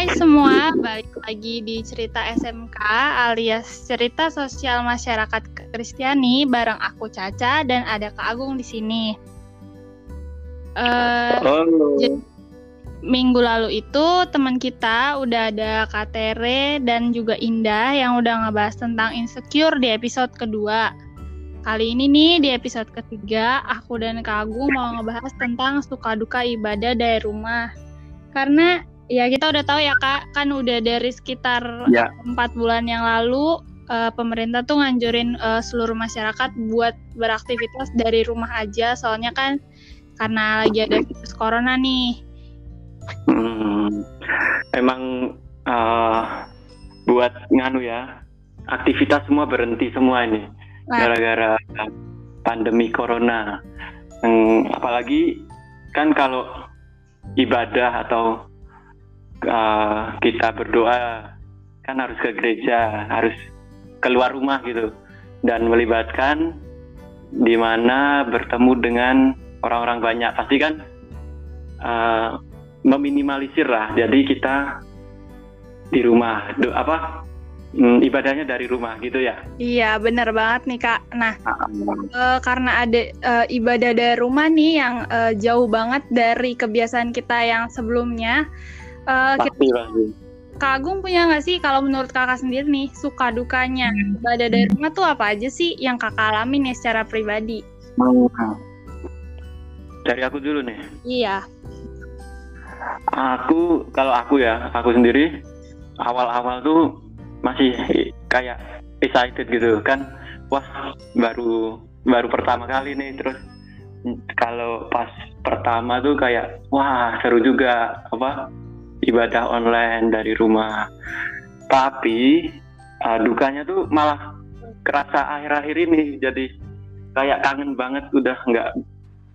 Hai semua, balik lagi di cerita SMK alias cerita sosial masyarakat Kristiani bareng aku Caca dan ada Kak Agung di sini. Uh, Halo. Minggu lalu itu teman kita udah ada Kak Tere dan juga Indah yang udah ngebahas tentang insecure di episode kedua. Kali ini nih di episode ketiga, aku dan Kak Agung mau ngebahas tentang suka duka ibadah dari rumah. Karena Ya kita udah tahu ya kak, kan udah dari sekitar Ya. empat bulan yang lalu uh, pemerintah tuh nganjurin uh, seluruh masyarakat buat beraktivitas dari rumah aja, soalnya kan karena lagi ada virus corona nih. Hmm, emang uh, buat nganu ya, aktivitas semua berhenti semua ini Nah, gara-gara pandemi corona. Hmm, apalagi kan kalau ibadah atau uh, kita berdoa kan harus ke gereja, harus keluar rumah gitu dan melibatkan di mana bertemu dengan orang-orang banyak pasti kan uh, meminimalisir lah. Jadi kita di rumah, do, apa mm, ibadahnya dari rumah gitu ya. iya bener banget nih kak. Nah uh, karena ada uh, ibadah dari rumah nih yang uh, jauh banget dari kebiasaan kita yang sebelumnya. Uh, kita Pasti pasti. Kak Agung punya nggak sih kalau menurut kakak sendiri nih suka dukanya ibadah dari rumah tuh apa aja sih yang kakak alamin ya secara pribadi? Dari aku dulu nih. Iya. Aku kalau aku ya, aku sendiri awal-awal tuh masih kayak excited gitu kan. Wah, baru baru pertama kali nih terus kalau pas pertama tuh kayak wah seru juga apa ibadah online dari rumah. Tapi uh, dukanya tuh malah kerasa akhir-akhir ini jadi kayak kangen banget udah nggak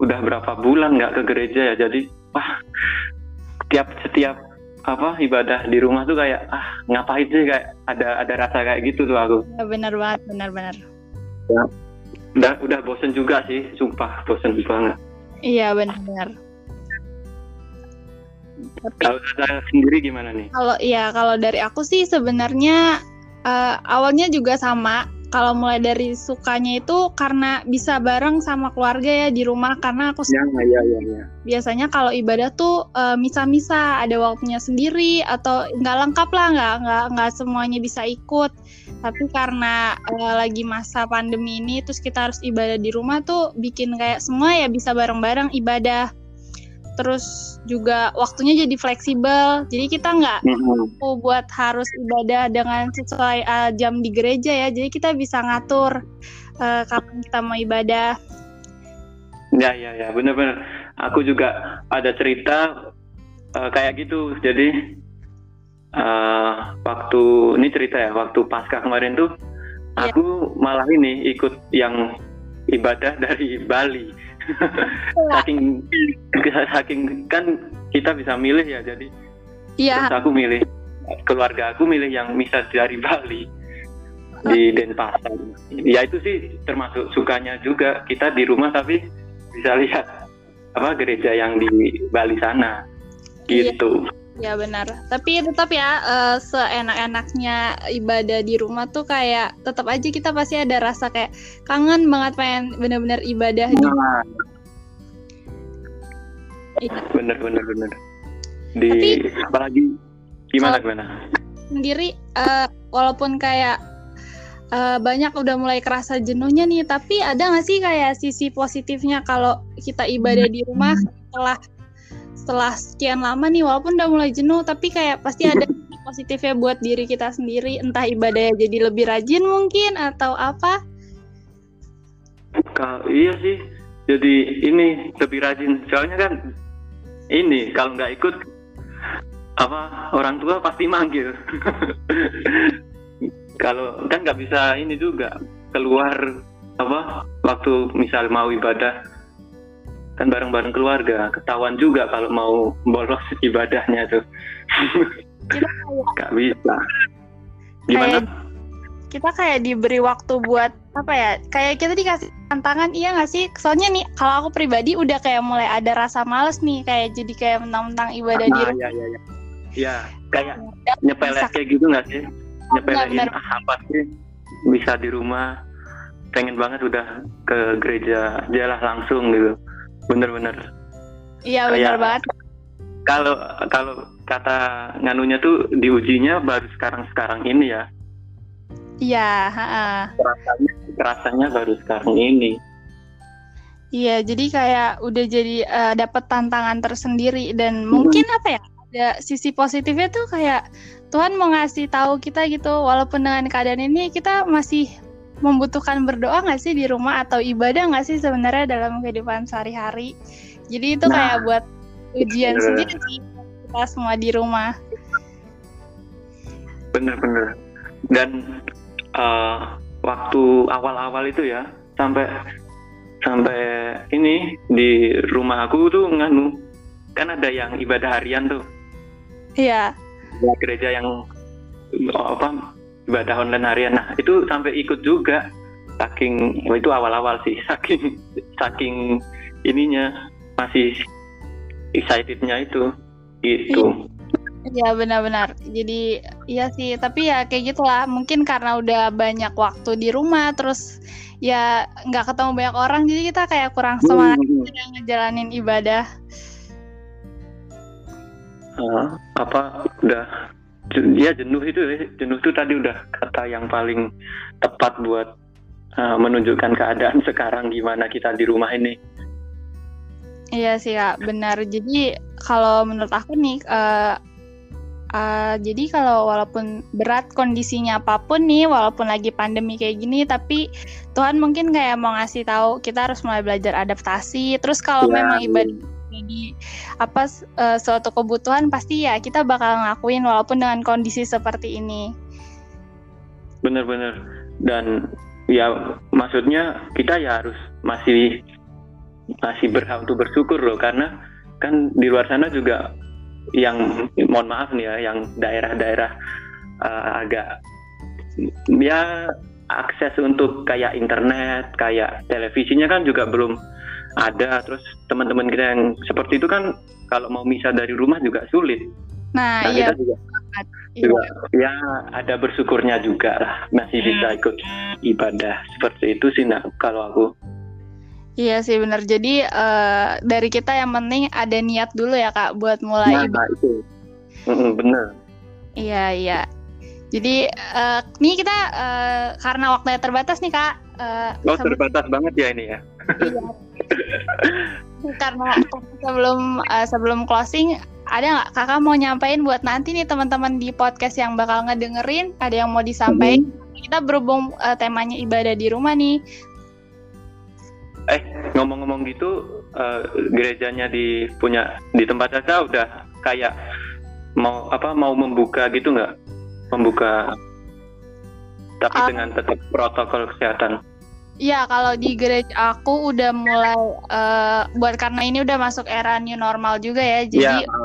udah berapa bulan nggak ke gereja ya jadi wah tiap setiap apa ibadah di rumah tuh kayak ah ngapain sih kayak ada ada rasa kayak gitu tuh aku Ya, benar banget, benar-benar. udah udah bosen juga sih sumpah bosen banget Iya benar-benar. Tapi kalau sendiri gimana nih? Kalau iya kalau dari aku sih sebenarnya eh, awalnya juga sama. Kalau mulai dari sukanya itu karena bisa bareng sama keluarga ya di rumah karena aku ya ya ya ya. biasanya kalau ibadah tuh eh, misa-misa ada waktunya sendiri atau nggak lengkap lah nggak nggak nggak semuanya bisa ikut. Tapi karena eh, lagi masa pandemi ini terus kita harus ibadah di rumah tuh bikin kayak semua ya bisa bareng-bareng ibadah terus juga waktunya jadi fleksibel. Jadi kita nggak Mhm. mampu buat harus ibadah dengan sesuai eh, jam di gereja ya. Jadi kita bisa ngatur eh, kapan kita mau ibadah. Ya ya ya. Bener-bener. Aku juga ada cerita eh, kayak gitu. Jadi eh, waktu ini cerita ya waktu pasca kemarin tuh Iya. aku malah ini ikut yang ibadah dari Bali saking saking kan kita bisa milih ya jadi iya. terus aku milih keluarga aku milih yang misa dari Bali di Denpasar. Ya itu sih termasuk sukanya juga kita di rumah tapi bisa lihat apa gereja yang di Bali sana Iya. Ya benar. Tapi tetap ya eh, seenak-enaknya ibadah di rumah tuh kayak tetap aja kita pasti ada rasa kayak kangen banget pengen bener-bener ibadah di nah, Iya. bener bener bener di Tapi- apalagi gimana gimana sendiri eh, walaupun kayak eh, banyak udah mulai kerasa jenuhnya nih, tapi ada nggak sih kayak sisi positifnya kalau kita ibadah di rumah setelah setelah sekian lama nih walaupun udah mulai jenuh tapi kayak pasti ada positifnya buat diri kita sendiri. Entah ibadahnya jadi lebih rajin mungkin atau apa. Ka- iya sih. Jadi ini lebih rajin. Soalnya kan ini kalau nggak ikut apa orang tua pasti manggil. Kalau kan nggak bisa ini juga keluar apa waktu misal mau ibadah kan bareng-bareng keluarga ketahuan juga kalau mau bolos ibadahnya tuh. Nggak bisa. Gimana? Kayak- kita kayak diberi waktu buat apa ya kayak kita dikasih tantangan iya nggak sih? Soalnya nih kalau aku pribadi udah kayak mulai ada rasa males nih kayak jadi kayak mentang-mentang ibadah Ah, rumah ya, ya, ya. ya kayak nyepelek kayak gitu nggak sih? Nyepelein ah, apa sih? Bisa di rumah pengen banget udah ke gereja jalan langsung gitu bener-bener iya bener banget kalau kalau kata nganunya tuh diujinya baru sekarang sekarang ini ya iya rasanya rasanya baru sekarang ini Iya, jadi kayak udah jadi uh, dapat tantangan tersendiri dan hmm. mungkin apa ya? Ada sisi positifnya tuh kayak Tuhan mau ngasih tahu kita gitu, walaupun dengan keadaan ini kita masih membutuhkan berdoa nggak sih di rumah atau ibadah nggak sih sebenarnya dalam kehidupan sehari-hari. Jadi itu nah, kayak buat ujian bener. sendiri sih kita semua di rumah. Bener-bener. Dan uh, waktu awal-awal itu ya sampai sampai ini di rumah aku tuh nganu kan ada yang ibadah harian tuh iya gereja yang apa ibadah online harian. Nah itu sampai ikut juga. Saking oh itu awal-awal sih. Saking saking ininya masih excitednya itu. Gitu. Iya benar-benar. Jadi iya sih, tapi ya kayak gitulah. Mungkin karena udah banyak waktu di rumah, terus ya nggak ketemu banyak orang jadi kita kayak kurang hmm, semangat hmm. ngejalanin ibadah. Uh, apa? Udah ya jenuh itu jenuh itu tadi udah kata yang paling tepat buat uh, menunjukkan keadaan sekarang gimana kita di rumah ini iya sih kak benar jadi kalau menurut aku nih uh, Uh, jadi kalau walaupun berat kondisinya apa pun nih, walaupun lagi pandemi kayak gini, tapi Tuhan mungkin kayak mau ngasih tahu kita harus mulai belajar adaptasi. Terus kalau ya. memang ibadah jadi apa uh, suatu kebutuhan pasti ya kita bakal ngakuin walaupun dengan kondisi seperti ini. Bener-bener dan ya maksudnya kita ya harus masih masih berhak untuk bersyukur loh karena kan di luar sana juga yang mohon maaf nih ya yang daerah-daerah uh, agak ya akses untuk kayak internet kayak televisinya kan juga belum ada terus teman-teman kita yang seperti itu kan kalau mau misah dari rumah juga sulit nah, nah iya kita juga, juga ya ada bersyukurnya juga lah masih bisa ikut ibadah seperti itu sih nah kalau aku Iya sih benar. Jadi uh, dari kita yang penting ada niat dulu ya kak buat mulai. Nah, itu mm benar. Iya iya. Jadi uh, nih kita uh, karena waktunya terbatas nih kak. Uh, oh terbatas banget ya ini ya. Iya. Karena sebelum uh, sebelum closing ada nggak? Kakak mau nyampain buat nanti nih teman-teman di podcast yang bakal ngedengerin? Ada yang mau disampaikan? Hmm. Kita berhubung uh, temanya ibadah di rumah nih. Eh ngomong-ngomong gitu uh, gerejanya di punya di tempat saya udah kayak mau apa mau membuka gitu nggak? Membuka tapi uh, dengan tetap protokol kesehatan Iya, kalau di gereja aku udah mulai uh, buat karena ini udah masuk era new normal juga ya, jadi ya.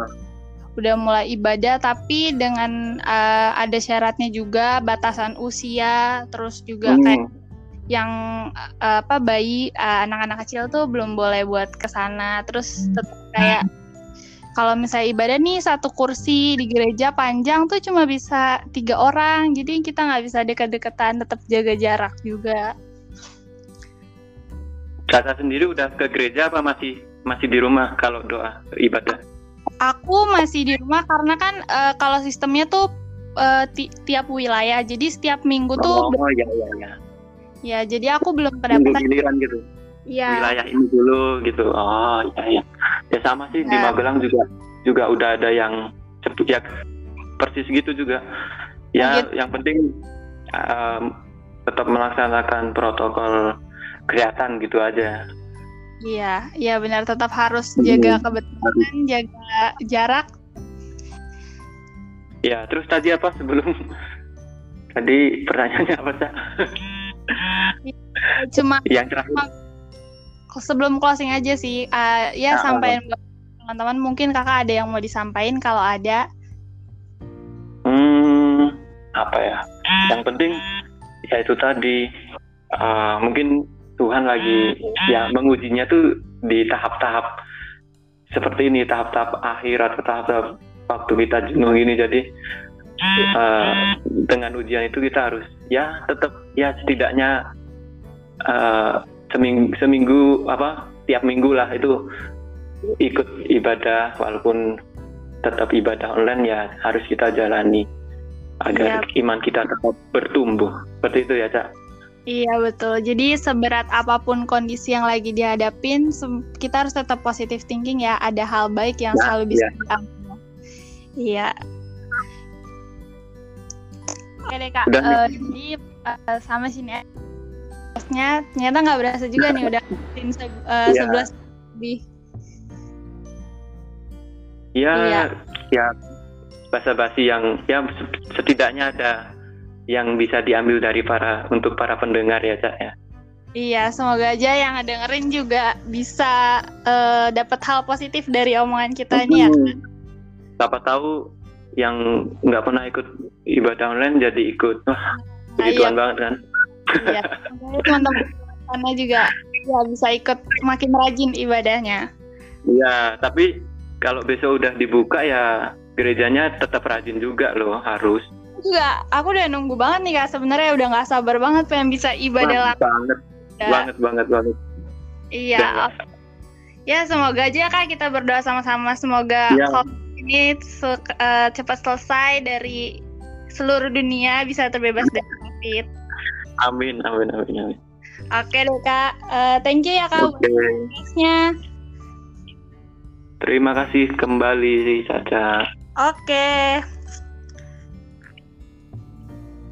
udah mulai ibadah tapi dengan uh, ada syaratnya juga batasan usia, terus juga hmm. kayak yang uh, apa bayi uh, anak-anak kecil tuh belum boleh buat ke sana terus tetap kayak kalau misalnya ibadah nih satu kursi di gereja panjang tuh cuma bisa tiga orang jadi kita nggak bisa deket-deketan tetap jaga jarak juga Kakak sendiri udah ke gereja apa masih masih di rumah kalau doa ibadah? Aku masih di rumah karena kan uh, kalau sistemnya tuh uh, ti tiap wilayah jadi setiap minggu tuh oh, ya, ya, ya Ya, jadi aku belum kedapatan giliran gitu. Iya. Wilayah ini dulu gitu. Oh, iya ya. Ya sama sih ya. di Magelang juga juga udah ada yang ya persis gitu juga. Ya, gitu. yang penting um, tetap melaksanakan protokol kesehatan gitu aja. Iya, iya benar tetap harus jaga hmm. kebetulan, jaga jarak. Ya, terus tadi apa sebelum tadi pertanyaannya apa sih? cuma yang terakhir sebelum closing aja sih uh, ya nah, sampai teman-teman mungkin kakak ada yang mau disampaikan kalau ada hmm apa ya yang penting ya itu tadi uh, mungkin Tuhan lagi ya mengujinya tuh di tahap-tahap seperti ini tahap-tahap akhir atau tahap-tahap waktu kita jenuh gini jadi uh, dengan ujian itu kita harus ya tetap ya setidaknya uh, seminggu seminggu apa tiap minggu lah itu ikut ibadah. Walaupun tetap ibadah online ya harus kita jalani agar ya. iman kita tetap bertumbuh. Seperti itu ya cak Iya betul. Jadi seberat apa pun kondisi yang lagi dihadapin, kita harus tetap positif thinking ya. Ada hal baik yang ya, selalu bisa ya. diambil. Iya. Oke deh kak. Uh, jadi uh, sama sini ya. ternyata nggak berasa juga nih udah uh, ya. 11 lebih. Ya, iya. ya basa-basi yang ya setidaknya ada yang bisa diambil dari para untuk para pendengar ya cak ya. Iya, semoga aja yang dengerin juga bisa uh, dapat hal positif dari omongan kita ini ya. Siapa tahu yang nggak pernah ikut ibadah online jadi ikut. Wah, begituan banget kan. Iya, teman-teman sana juga ya bisa ikut makin rajin ibadahnya. Iya, tapi kalau besok udah dibuka ya gerejanya tetap rajin juga loh harus juga aku udah nunggu banget nih kak. Sebenarnya udah nggak sabar banget pengen bisa ibadah banget banget, ya. banget banget banget. Iya ya. semoga aja kak kita berdoa sama-sama. Semoga ya. ini uh, cepat selesai dari seluruh dunia bisa terbebas dari covid. Amin amin amin amin. Oke deh kak. Uh, thank you ya kak okay. terima kasih kembali Caca. Oke